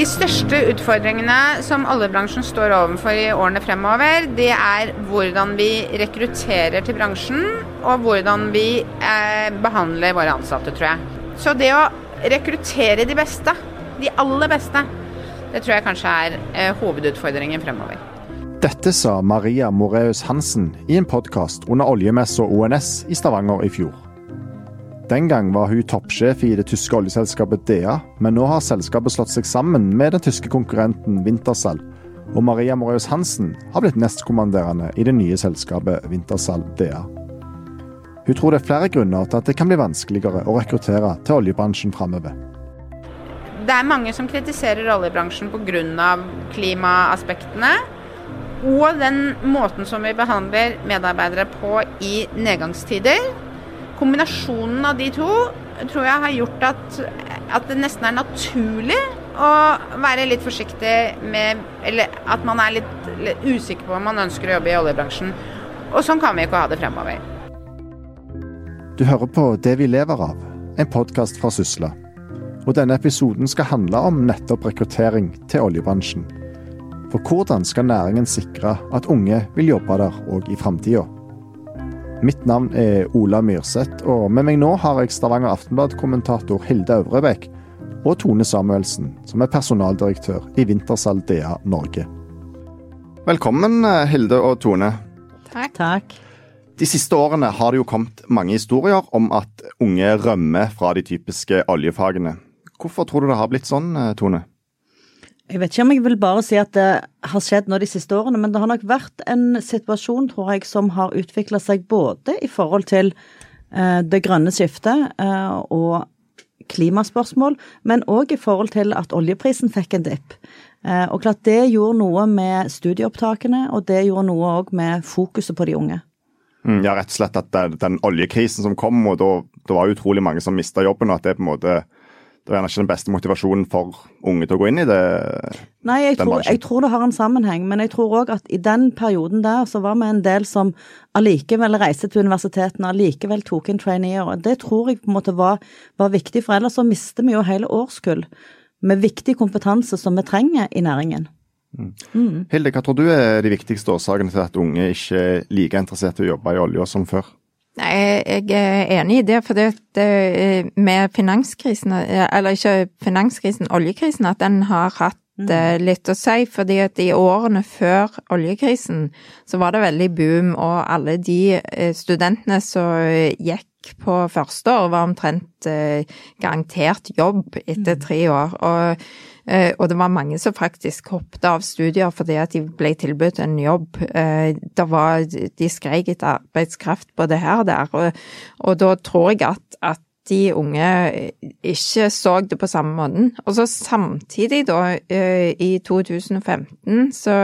De største utfordringene som oljebransjen står overfor i årene fremover, det er hvordan vi rekrutterer til bransjen, og hvordan vi eh, behandler våre ansatte, tror jeg. Så det å rekruttere de beste, de aller beste, det tror jeg kanskje er eh, hovedutfordringen fremover. Dette sa Maria Moreus Hansen i en podkast under oljemessa ONS i Stavanger i fjor. Den gang var hun toppsjef i det tyske oljeselskapet DEA, men nå har selskapet slått seg sammen med den tyske konkurrenten Wintershall. Og Maria Moreus Hansen har blitt nestkommanderende i det nye selskapet Wintershall DEA. Hun tror det er flere grunner til at det kan bli vanskeligere å rekruttere til oljebransjen framover. Det er mange som kritiserer oljebransjen pga. klimaaspektene. Og den måten som vi behandler medarbeidere på i nedgangstider. Kombinasjonen av de to tror jeg har gjort at, at det nesten er naturlig å være litt forsiktig med Eller at man er litt, litt usikker på om man ønsker å jobbe i oljebransjen. Og sånn kan vi ikke ha det fremover. Du hører på Det vi lever av, en podkast fra Sysla. Og denne episoden skal handle om nettopp rekruttering til oljebransjen. For hvordan skal næringen sikre at unge vil jobbe der òg i framtida? Mitt navn er Ola Myrseth, og med meg nå har jeg Stavanger Aftenblad-kommentator Hilde Øvrebekk og Tone Samuelsen, som er personaldirektør i Wintersal DA Norge. Velkommen, Hilde og Tone. Takk. Takk. De siste årene har det jo kommet mange historier om at unge rømmer fra de typiske oljefagene. Hvorfor tror du det har blitt sånn, Tone? Jeg vet ikke om jeg vil bare si at det har skjedd nå de siste årene, men det har nok vært en situasjon, tror jeg, som har utvikla seg både i forhold til eh, det grønne skiftet eh, og klimaspørsmål, men òg i forhold til at oljeprisen fikk en dipp. Eh, og klart det gjorde noe med studieopptakene, og det gjorde noe òg med fokuset på de unge. Mm, ja, rett og slett at den oljekrisen som kom, og da, da var utrolig mange som mista jobben, og at det på en måte det er gjerne ikke den beste motivasjonen for unge til å gå inn i det? Nei, jeg, tror, jeg tror, det har en sammenheng, men jeg tror òg at i den perioden der så var vi en del som allikevel reiste til universitetene, allikevel tok inn traineer. og Det tror jeg på en måte var, var viktig, for ellers så mister vi jo hele årskull med viktig kompetanse som vi trenger i næringen. Mm. Mm. Hilde, hva tror du er de viktigste årsakene til at unge ikke er like interessert i å jobbe i olja som før? Nei, jeg er enig i det. For det, det, med finanskrisen, eller ikke finanskrisen, oljekrisen, at den har hatt mm. litt å si. fordi at i årene før oljekrisen så var det veldig boom, og alle de eh, studentene som gikk på første år, var omtrent eh, garantert jobb etter mm. tre år. og Eh, og det var mange som faktisk hoppet av studier fordi at de ble tilbudt en jobb. Eh, det var, de skrek etter arbeidskraft både her og der, og, og da tror jeg at, at de unge ikke så det på samme måten. Og så samtidig, da, i 2015, så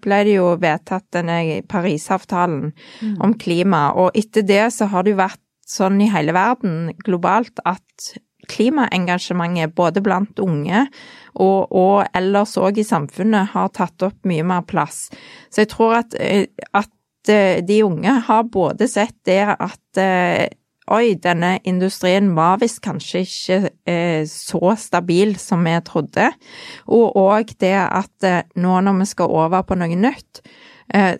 ble det jo vedtatt denne Parisavtalen mm. om klima, og etter det så har det jo vært sånn i hele verden globalt at klimaengasjementet både blant unge og, og ellers òg i samfunnet har tatt opp mye mer plass. Så jeg tror at, eh, at eh, de unge har både sett det at eh, Oi, denne industrien var visst kanskje ikke så stabil som vi trodde. Og òg det at nå når vi skal over på noe nytt,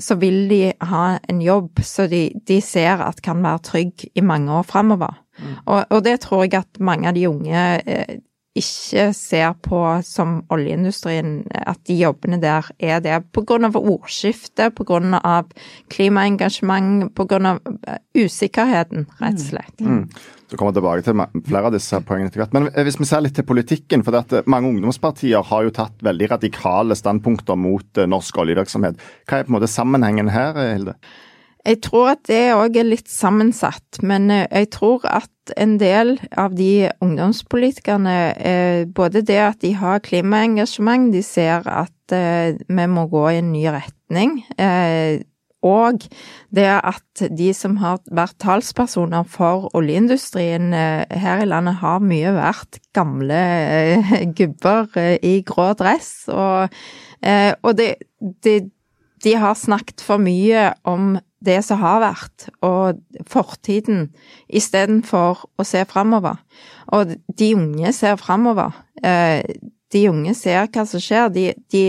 så vil de ha en jobb så de, de ser at kan være trygg i mange år framover. Mm. Og, og, det tror jeg at mange av de unge eh, ikke ser på som oljeindustrien, at de jobbene der er det av ordskiftet, av klimaengasjement, av eh, usikkerheten, rett og slett. Mm. Så kommer vi tilbake til flere av disse poengene etter hvert. Men hvis vi ser litt til politikken, for dette, mange ungdomspartier har jo tatt veldig radikale standpunkter mot norsk oljevirksomhet. Hva er på en måte sammenhengen her, Hilde? Jeg tror at det òg er litt sammensatt, men eh, jeg tror at en del av de ungdomspolitikerne, eh, både det at de har klimaengasjement, de ser at eh, vi må gå i en ny retning, og det at de som har vært talspersoner for oljeindustrien her i landet, har mye vært gamle gubber i grå dress, og, og det, det de har snakket for mye om det som har vært, og fortiden, istedenfor å se framover. Og de unge ser framover. Eh, de unge ser hva som skjer. De, de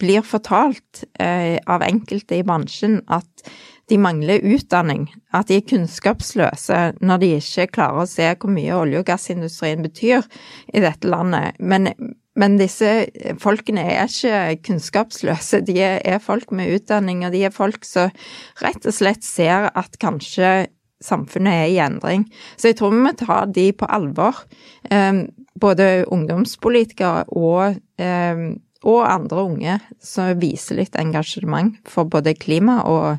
blir fortalt eh, av enkelte i bransjen at de mangler utdanning, at de er kunnskapsløse når de ikke klarer å se hvor mye olje- og gassindustrien betyr i dette landet. Men, men disse folkene er ikke kunnskapsløse, de er, folk med utdanning, og de er folk som rett og slett ser at kanskje samfunnet er i endring. Så jeg tror vi må ta de på alvor. Um, både ungdomspolitikere og, um, og andre unge som viser litt engasjement for både klima og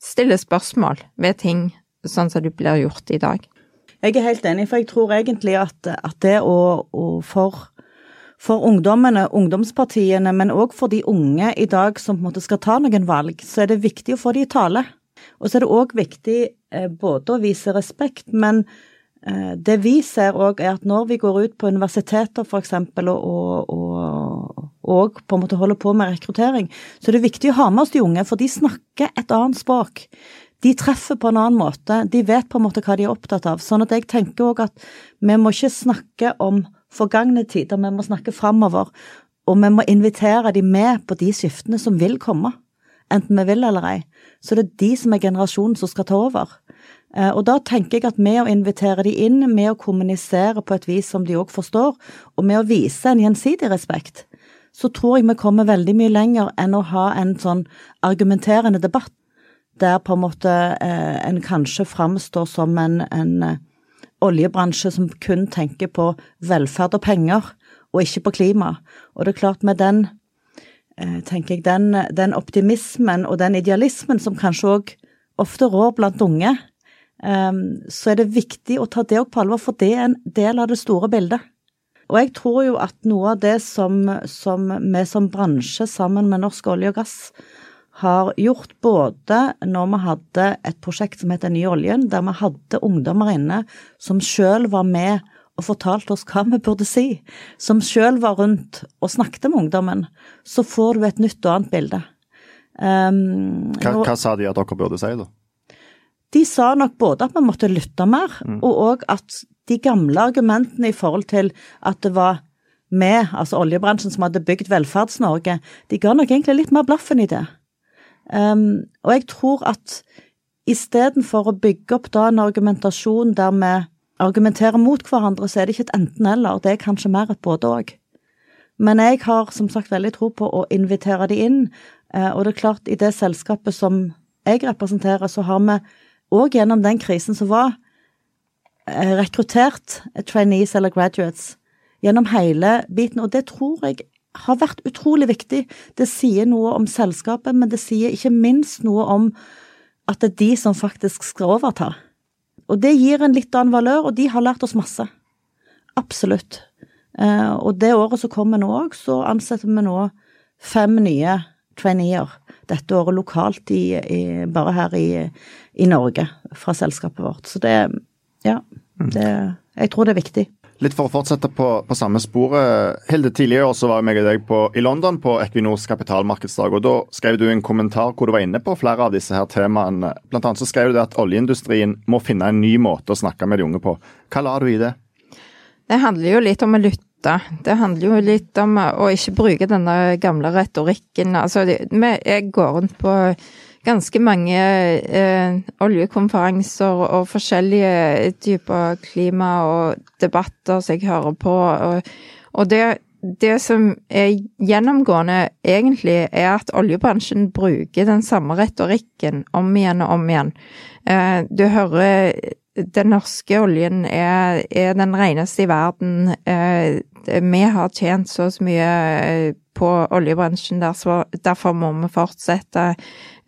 stille spørsmål ved ting sånn som det blir gjort i dag. Jeg er helt enig, for jeg tror egentlig at, at det å, å for, for ungdommene, ungdomspartiene, men òg for de unge i dag som på en måte skal ta noen valg, så er det viktig å få de i tale. Og så er det òg viktig eh, både å vise respekt, men eh, det vi ser òg er at når vi går ut på universiteter f.eks. og, og, og på en måte holder på med rekruttering, så er det viktig å ha med oss de unge, for de snakker et annet språk. De treffer på en annen måte, de vet på en måte hva de er opptatt av. Sånn at jeg tenker òg at vi må ikke snakke om forgangne tider, vi må snakke framover. Og vi må invitere de med på de skiftene som vil komme, enten vi vil eller ei. Så det er de som er generasjonen som skal ta over. Eh, og da tenker jeg at med å invitere de inn, med å kommunisere på et vis som de òg forstår, og med å vise en gjensidig respekt, så tror jeg vi kommer veldig mye lenger enn å ha en sånn argumenterende debatt, der på en måte eh, en kanskje framstår som en, en eh, oljebransje som kun tenker på velferd og penger, og ikke på klima. Og det er klart, med den eh, tenker jeg, den, den, optimismen og den idealismen som kanskje òg ofte rår blant unge, eh, så er det viktig å ta det òg på alvor, for det er en del av det store bildet. Og jeg tror jo at noe av det som, som vi som bransje sammen med Norsk olje og gass har gjort, både når vi hadde et prosjekt som het Den nye oljen, der vi hadde ungdommer inne som sjøl var med og fortalte oss hva vi burde si, som sjøl var rundt og snakket med ungdommen, så får du et nytt og annet bilde. Um, hva, hva, sa de at dere burde si, da? De sa nok både at vi måtte lytte mer, mm. og òg at de gamle argumentene i forhold til at det var vi, altså oljebransjen, som hadde bygd Velferds-Norge, de ga nok egentlig litt mer blaffen i det. Um, og jeg tror at istedenfor å bygge opp da en argumentasjon der vi argumenterer mot hverandre, så er det ikke et enten-eller, det er kanskje mer et både-og. Men jeg har som sagt veldig tro på å invitere de inn, uh, og det er klart, i det selskapet som jeg representerer, så har vi òg gjennom den krisen som var, Eh, rekruttert trainees eller graduates gjennom hele biten, og det tror jeg har vært utrolig viktig. Det sier noe om selskapet, men det sier ikke minst noe om at det er de som faktisk skal overta. Og det gir en litt annen valør, og de har lært oss masse. Absolutt. Eh, og det året som kommer nå òg, så ansetter vi nå fem nye traineer. Dette året lokalt i, i, bare her i, i Norge, fra selskapet vårt. Så det, ja. Det, jeg tror det er viktig. Litt for å fortsette på, på samme sporet. Hilde, tidligere så var jeg og deg på, i London på Equinors kapitalmarkedsdag. og Da skrev du en kommentar hvor du var inne på flere av disse her temaene. Blant annet så skrev du at oljeindustrien må finne en ny måte å snakke med de unge på. Hva la du i det? Det handler jo litt om å lytte. Det handler jo litt om å ikke bruke denne gamle retorikken. Altså, jeg går rundt på ganske mange eh, oljekonferanser og forskjellige typer klima og debatter som jeg hører på. Og, og det, det, som er gjennomgående egentlig, er at oljebransjen bruker den samme retorikken om igjen og om igjen. Eh, du hører den norske oljen er, er den reneste i verden. Eh, vi har tjent så mye eh, på oljebransjen, derfor, derfor må vi fortsette.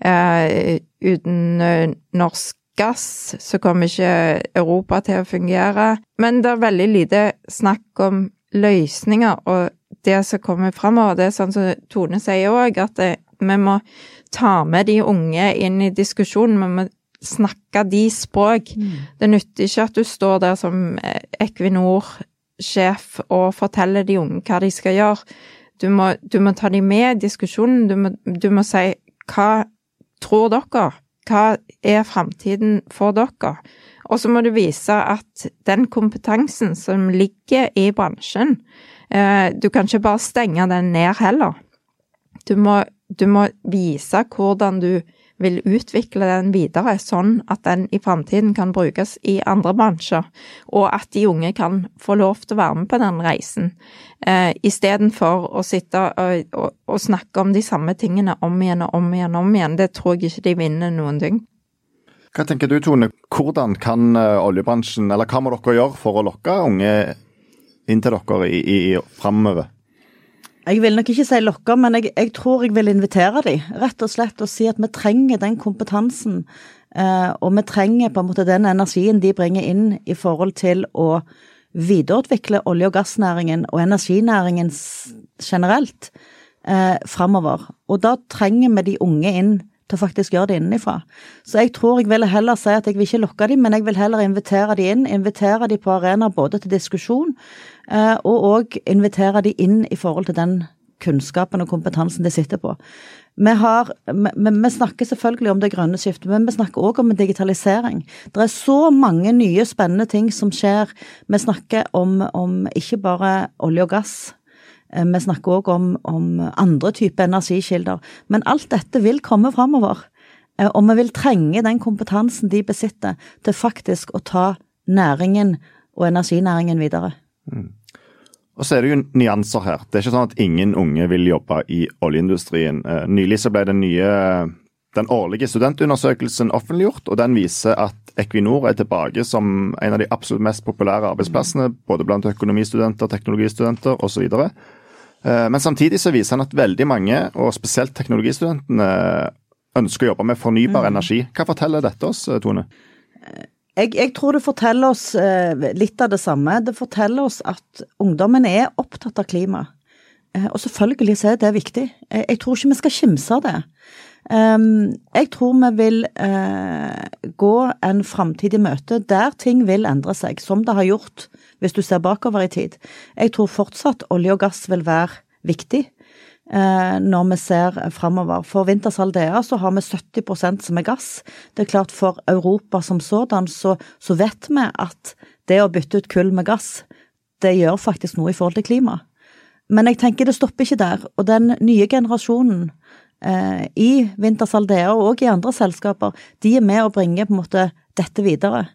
Eh, uten eh, norsk gass så kommer ikke Europa til å fungere. Men det er veldig lite snakk om løsninger og det som kommer fremover. Det er sånn som Tone sier òg, at det, vi må ta med de unge inn i diskusjonen. Vi må snakke de språk. Mm. Det nytter ikke at du står der som Equinor-sjef og forteller de unge hva de skal gjøre. Du må, du må ta dem med i diskusjonen. Du må, du må si hva tror dere? Hva er framtiden for dere? Og så må du vise at den kompetansen som ligger i bransjen, Eh, du kan ikke bare stenge den ned heller. Du må, du må vise hvordan du vil utvikle den videre, sånn at den i framtiden kan brukes i andre bransjer, og at de unge kan få lov til å være med på den reisen, eh, istedenfor å sitte og, og, og, snakke om de samme tingene om igjen og om igjen og om igjen. Det tror jeg ikke de vinner noen ting. Hva tenker du Tone, hvordan kan eh, oljebransjen, eller hva må dere gjøre for å lokke unge inn til dere i, i, i framover? Jeg vil nok ikke si lokke, men jeg, jeg, tror jeg vil invitere dem. Rett og slett og si at vi trenger den kompetansen. Eh, og vi trenger på en måte den energien de bringer inn i forhold til å videreutvikle olje- og gassnæringen og energinæringen generelt eh, framover. Og da trenger vi de unge inn til å faktisk gjøre det innenfra. Så jeg tror jeg ville heller si at jeg vil ikke lokke dem, men jeg vil heller invitere dem inn. Invitere dem på arenaer både til diskusjon, og òg invitere de inn i forhold til den kunnskapen og kompetansen de sitter på. Vi, har, vi, vi snakker selvfølgelig om det grønne skiftet, men vi snakker òg om digitalisering. Det er så mange nye spennende ting som skjer. Vi snakker om, om ikke bare olje og gass Eh, vi snakker òg om, om, andre typer energikilder. Men alt dette vil komme framover. Eh, og vi vil trenge den kompetansen de besitter til faktisk å ta næringen og energinæringen videre. Mm. Og så er det jo nyanser her. Det er ikke sånn at ingen unge vil jobbe i oljeindustrien. Eh, nylig så ble den nye den årlige studentundersøkelsen offentliggjort, og den viser at Equinor er tilbake som en av de absolutt mest populære arbeidsplassene, både blant økonomistudenter, teknologistudenter osv. Eh, men samtidig så viser han at veldig mange, og spesielt teknologistudentene, ønsker å jobbe med fornybar mm. energi. Hva forteller dette oss, eh, Tone? Jeg, jeg, tror det forteller oss eh, litt av det samme. Det forteller oss at ungdommen er opptatt av klima. Og selvfølgelig så er det viktig. Jeg tror ikke vi skal kimse av det. Ehm, jeg tror vi vil gå en framtid i møte der ting vil endre seg, som det har gjort hvis du ser bakover i tid. Jeg tror fortsatt olje og gass vil være viktig eh, når vi ser framover. For Wintershall DA så har vi 70% som er gass. Det er klart for Europa som sådan så, så vet vi at det å bytte ut kull med gass, det gjør faktisk noe i forhold til klima. Men jeg tenker det stopper ikke der. Og den nye generasjonen eh, i Wintershall DA og i andre selskaper, de er med å bringe på en måte dette videre.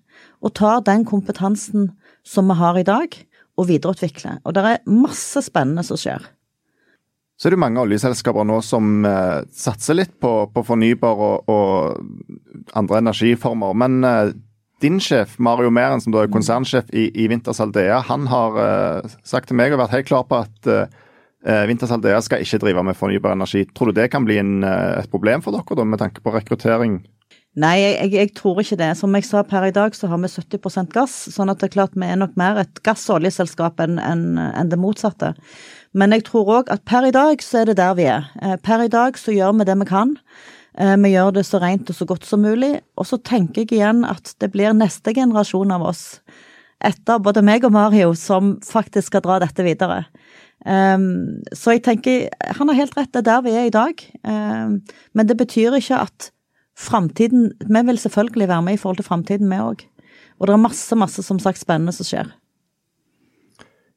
Og tar den kompetansen som vi har i dag, og videreutvikle. Og det er masse spennende som skjer. Så er det mange oljeselskaper nå som eh, satser litt på, på fornybar og, og, andre energiformer. Men eh, din sjef, Mario Meren, som da er konsernsjef i, i Winters Aldea, han har eh, sagt til meg og vært helt klar på at eh, Winters Aldea skal ikke drive med fornybar energi. Tror du det kan bli en, eh, et problem for dere, da, med tanke på rekruttering Nei, jeg, jeg, tror ikke det. Som jeg sa per i dag, så har vi 70 gass. Sånn at det er klart vi er nok mer et gass- og oljeselskap enn en, en det motsatte. Men jeg tror òg at per i dag så er det der vi er. Eh, per i dag så gjør vi det vi kan. Eh, vi gjør det så rent og så godt som mulig. Og så tenker jeg igjen at det blir neste generasjon av oss, etter både meg og Mario, som faktisk skal dra dette videre. Um, så jeg tenker, han har helt rett, det er der vi er i dag. Um, men det betyr ikke at framtiden Vi vil selvfølgelig være med i forhold til framtiden, vi òg. Og det er masse, masse som sagt spennende som skjer.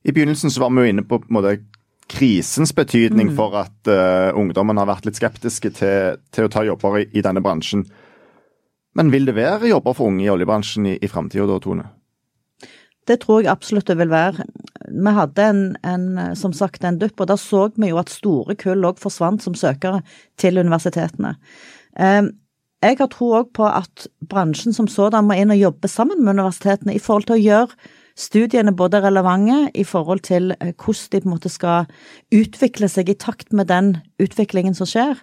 I begynnelsen så var vi jo inne på, på måte, krisens betydning mm. for at uh, ungdommen har vært litt skeptiske til, til å ta jobber i, i, denne bransjen. Men vil det være jobber for unge i oljebransjen i, i framtida da, Tone? Det tror jeg absolutt det vil være. Vi hadde en, en, som sagt en dupp, og da så vi jo at store kull òg forsvant som søkere til universitetene. Um, jeg har tro òg på at bransjen som sådan må inn og jobbe sammen med universitetene i forhold til å gjøre studiene både relevante i forhold til eh, hvordan de på en måte skal utvikle seg i takt med den utviklingen som skjer,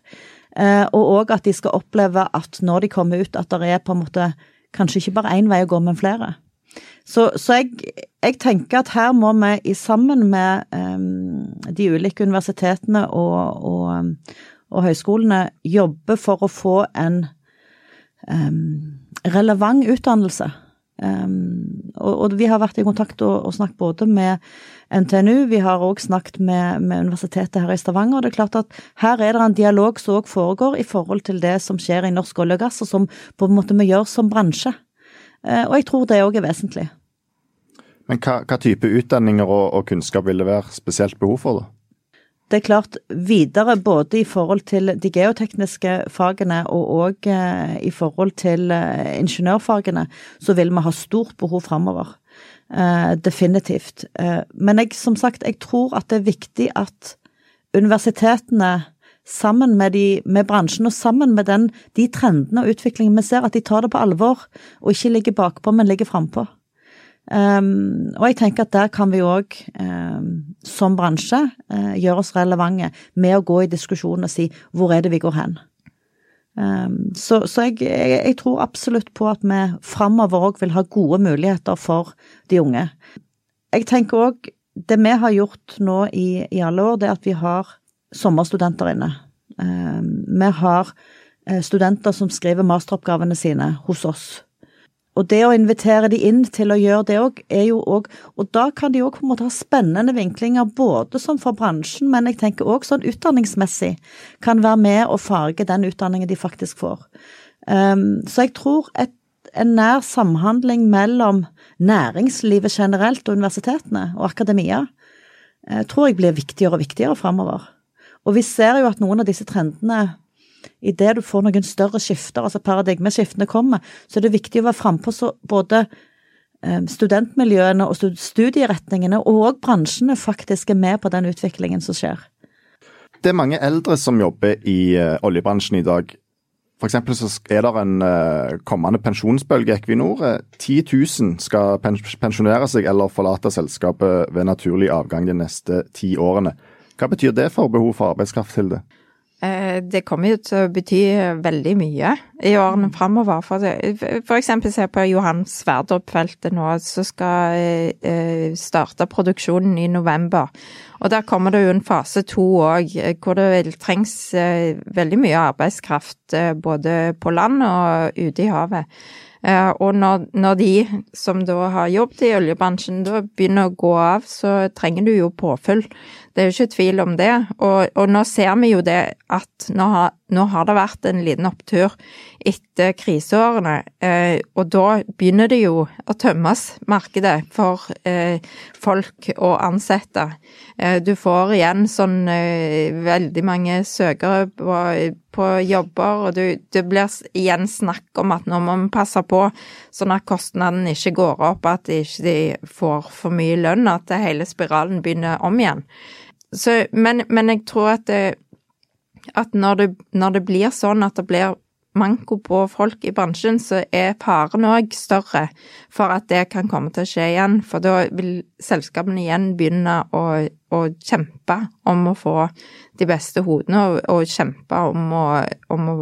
eh, og òg at de skal oppleve at når de kommer ut, at det er på en måte kanskje ikke bare én vei å gå, men flere. Så, så jeg, jeg, tenker at her må vi sammen med um, de ulike universitetene og, og, og høyskolene jobbe for å få en um, relevant utdannelse. Um, og, og, vi har vært i kontakt og, og snakket både med NTNU, vi har òg snakket med, med, Universitetet her i Stavanger. og det er klart at Her er det en dialog som òg foregår i forhold til det som skjer i norsk olje og gass, og som på en måte vi gjør som bransje. Uh, og jeg tror det òg er vesentlig. Men hva, hva type utdanninger og, og, kunnskap vil det være spesielt behov for, da? Det er klart, videre både i forhold til de geotekniske fagene og òg eh, i forhold til eh, ingeniørfagene, så vil vi ha stort behov framover. Eh, definitivt. Men jeg, som sagt, jeg tror at det er viktig at universitetene sammen med, de, med bransjen og sammen med den, de trendene og utviklingen vi ser, at de tar det på alvor og ikke ligger bakpå, men ligger frampå. Um, og jeg tenker at der kan vi òg, um, som bransje, uh, gjøre oss relevante med å gå i diskusjon og si hvor er det vi går hen. Um, så, så jeg, jeg, jeg, tror absolutt på at vi framover òg vil ha gode muligheter for de unge. Jeg tenker òg det vi har gjort nå i, i, alle år, det er at vi har sommerstudenter inne. vi har uh, studenter som skriver masteroppgavene sine hos oss og det å invitere de inn til å gjøre det òg, er jo òg Og da kan de òg på en måte ha spennende vinklinger, både som for bransjen, men jeg tenker òg sånn utdanningsmessig, kan være med og farge den utdanningen de faktisk får. Um, så jeg tror et, en nær samhandling mellom næringslivet generelt og universitetene og akademia uh, tror jeg blir viktigere og viktigere framover. Og vi ser jo at noen av disse trendene idet du får noen større skifter, altså paradigmeskiftene kommer, så er det viktig å være frampå så både eh, studentmiljøene og studieretningene og bransjene faktisk er med på den utviklingen som skjer. Det er mange eldre som jobber i uh, oljebransjen i dag. F.eks. så er det en uh, kommende pensjonsbølge i Equinor. 10 000 skal pensjonere seg eller forlate selskapet ved naturlig avgang de neste ti årene. Hva betyr det for behov for arbeidskraft, Hilde? Eh, det kommer jo til å bety veldig mye i årene framover. For, eksempel se på Johan Sverdrup-feltet nå, som skal eh, starte produksjonen i november. Og der kommer det jo en fase to òg, hvor det trengs eh, veldig mye arbeidskraft både på land og ute i havet. Og når, når, de som da har jobbet i oljebransjen da begynner å gå av, så trenger du jo påfyll. Det er jo ikke tvil om det. Og, og nå ser vi jo det at nå har, nå har, det vært en liten opptur etter kriseårene. Eh, og da begynner det jo å tømmes, markedet, for eh, folk å ansette. Eh, du får igjen sånn eh, veldig mange søkere på, på jobber, og du, det blir igjen snakk om at nå må vi passe på sånn at kostnadene ikke går opp, at de ikke får for mye lønn, at hele spiralen begynner om igjen. Så, men, men, jeg tror at, det, at når, det, når det blir sånn at det blir manko på folk i bransjen, så er faren òg større for at det kan komme til å skje igjen. For da vil selskapene igjen begynne å, å kjempe om å få de beste hodene, og, og kjempe om å, om å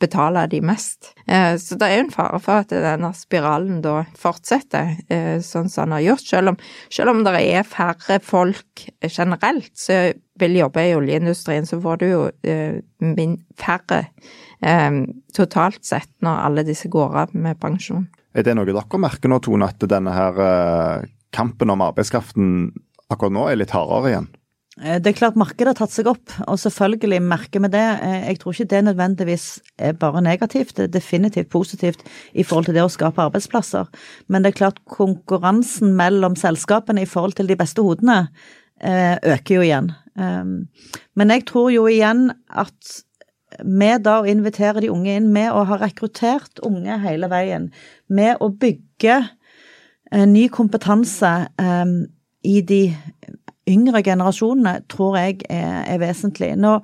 betale de mest. Eh, så det er jo en fare for at denne spiralen da fortsetter eh, sånn som den har gjort. Selv om, selv om det er færre folk generelt som vil jobbe i oljeindustrien, så får du jo eh, færre totalt sett når alle disse går av med pensjon. Er det noe dere merker nå, Tone, at denne her kampen om arbeidskraften akkurat nå er litt hardere igjen? Eh, det er klart markedet har tatt seg opp, og selvfølgelig merker vi det. Eh, jeg tror ikke det nødvendigvis er bare negativt, det er definitivt positivt i forhold til det å skape arbeidsplasser. Men det er klart konkurransen mellom selskapene i forhold til de beste hodene eh, øker jo igjen. Men jeg tror jo igjen at med da å invitere de unge inn, med å ha rekruttert unge hele veien, med å bygge ny kompetanse i de yngre generasjonene tror jeg er, er vesentlig. Nå,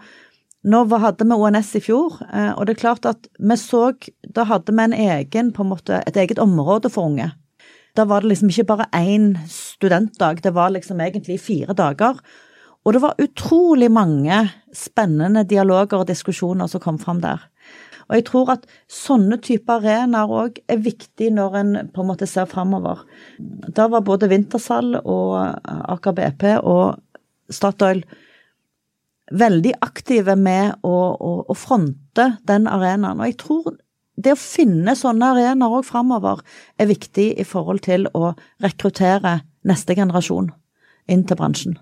nå, hadde vi ONS i fjor, eh, og det er klart at vi så Da hadde vi en egen, på en måte, et eget område for unge. Da var det liksom ikke bare én studentdag, det var liksom egentlig fire dager. Og det var utrolig mange spennende dialoger og diskusjoner som kom fram der. Og jeg tror at sånne typer arenaer òg er viktig når en på en måte ser framover. Da var både Wintersal og Aker BP og Statoil veldig aktive med å, å, å fronte den arenaen. Og jeg tror det å finne sånne arenaer òg framover er viktig i forhold til å rekruttere neste generasjon inn til bransjen.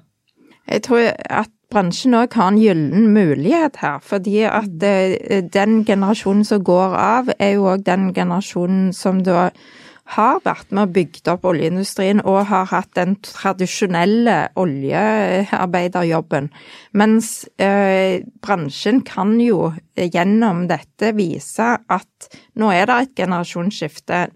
Jeg tror at bransjen òg har en gyllen mulighet her. Fordi at mm. den generasjonen som går av, er jo òg den generasjonen som da har vært med og bygd opp oljeindustrien og har hatt den tradisjonelle oljearbeiderjobben. Mens eh, bransjen kan jo gjennom dette vise at nå er det et generasjonsskifte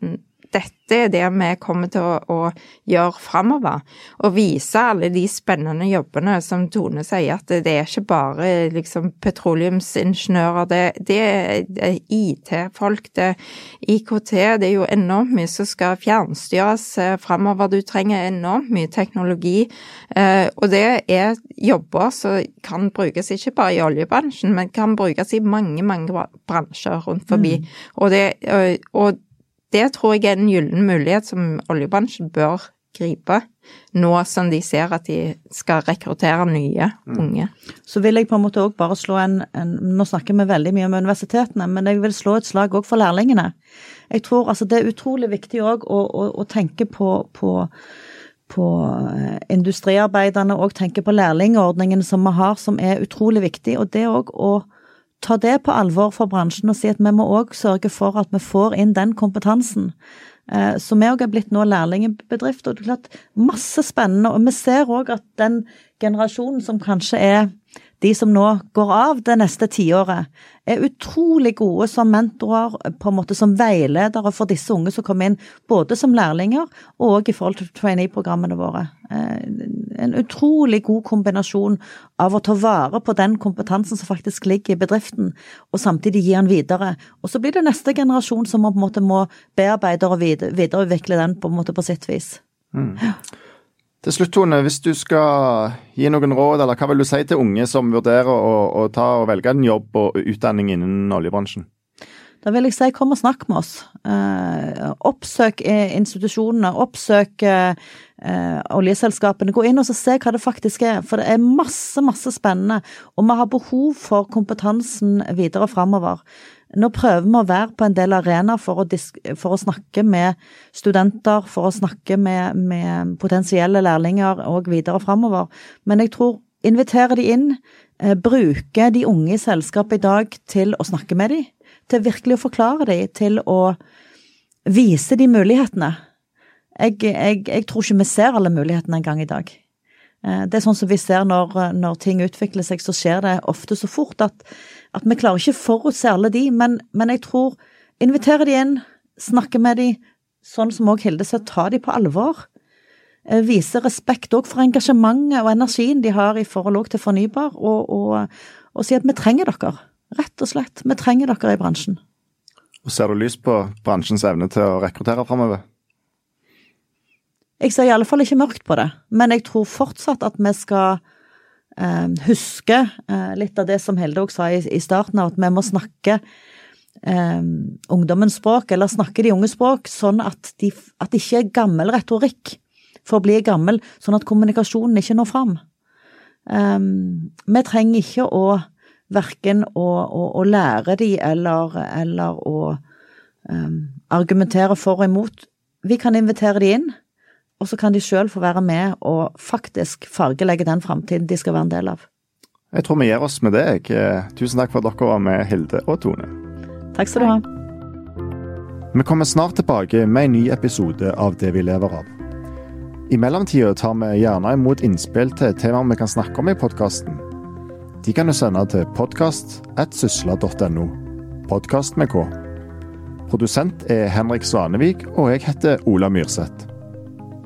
dette er det vi kommer til å, å gjøre framover. Og vise alle de spennende jobbene som Tone sier, at det, det er ikke bare liksom petroleumsingeniører, det, det er IT-folk, det er IKT, det er jo enormt mye som skal fjernstyres eh, framover. Du trenger enormt mye teknologi, eh, og det er jobber som kan brukes ikke bare i oljebransjen, men kan brukes i mange, mange bransjer rundt forbi. Mm. Og, det, og det tror jeg er en gyllen mulighet som oljebransjen bør gripe, nå som de ser at de skal rekruttere nye mm. unge. Så vil jeg på en måte òg bare slå en, en, Nå snakker vi veldig mye om universitetene, men jeg vil slå et slag òg for lærlingene. Jeg tror altså det er utrolig viktig òg å, å, å, tenke på, på, på eh, industriarbeiderne og tenke på lærlingordningen som vi har, som er utrolig viktig. Og det òg å ta det på alvor for bransjen og si at vi må òg sørge for at vi får inn den kompetansen. Eh, så vi òg er blitt nå lærlingbedrift, og det er klart masse spennende. Og vi ser òg at den generasjonen som kanskje er de som nå går av det neste tiåret, er utrolig gode som mentorer, på en måte som veiledere for disse unge som kommer inn, både som lærlinger og i forhold til trainee-programmene våre. Eh, en utrolig god kombinasjon av å ta vare på den kompetansen som faktisk ligger i bedriften, og samtidig gi den videre. Og så blir det neste generasjon som på en måte må bearbeide og videreutvikle den på en måte på sitt vis. Mm. Til slutt, Tone, hvis du skal gi noen råd, eller hva vil du si til unge som vurderer å, å ta og velge en jobb og utdanning innen oljebransjen? Da vil jeg si kom og snakk med oss. Eh, oppsøk institusjonene, oppsøk eh, oljeselskapene. Gå inn og se hva det faktisk er, for det er masse, masse spennende. Og vi har behov for kompetansen videre framover. Nå prøver vi å være på en del arenaer for, for, å snakke med studenter, for å snakke med, med potensielle lærlinger og videre framover. Men jeg tror invitere de inn, eh, bruke de unge i selskapet i dag til å snakke med dem, til virkelig å forklare dem, til å vise de mulighetene. Jeg, jeg, jeg tror ikke vi ser alle mulighetene engang i dag. Eh, det er sånn som vi ser når, når ting utvikler seg, så skjer det ofte så fort at at vi klarer ikke forutse alle de, men, men jeg tror Invitere de inn, snakke med de, sånn som òg Hilde sa, ta de på alvor. Eh, vise respekt òg for engasjementet og energien de har i forhold til fornybar, og, og, og si at vi trenger dere. Rett og slett. Vi trenger dere i bransjen. Og Ser du lys på bransjens evne til å rekruttere framover? Jeg ser i alle fall ikke mørkt på det, men jeg tror fortsatt at vi skal huske eh, litt av det som Helde òg sa i, starten, at vi må snakke eh, ungdommens språk, eller snakke de unge språk, sånn at, de, at det ikke er gammel retorikk for å bli gammel, sånn at kommunikasjonen ikke når fram. Vi trenger ikke å verken å, å, å lære de eller, eller å um, argumentere for og imot. Vi kan invitere de inn, og så kan de sjøl få være med og faktisk fargelegge den framtiden de skal være en del av. Jeg tror vi gir oss med det. Tusen takk for at dere var med, Hilde og Tone. Takk skal du ha. Vi kommer snart tilbake med en ny episode av Det vi lever av. I mellomtida tar vi gjerne imot innspill til temaer vi kan snakke om i podkasten. De kan du sende til podkast.sysla.no. Podkast med K. Produsent er Henrik Svanevik, og jeg heter Ola Myrseth.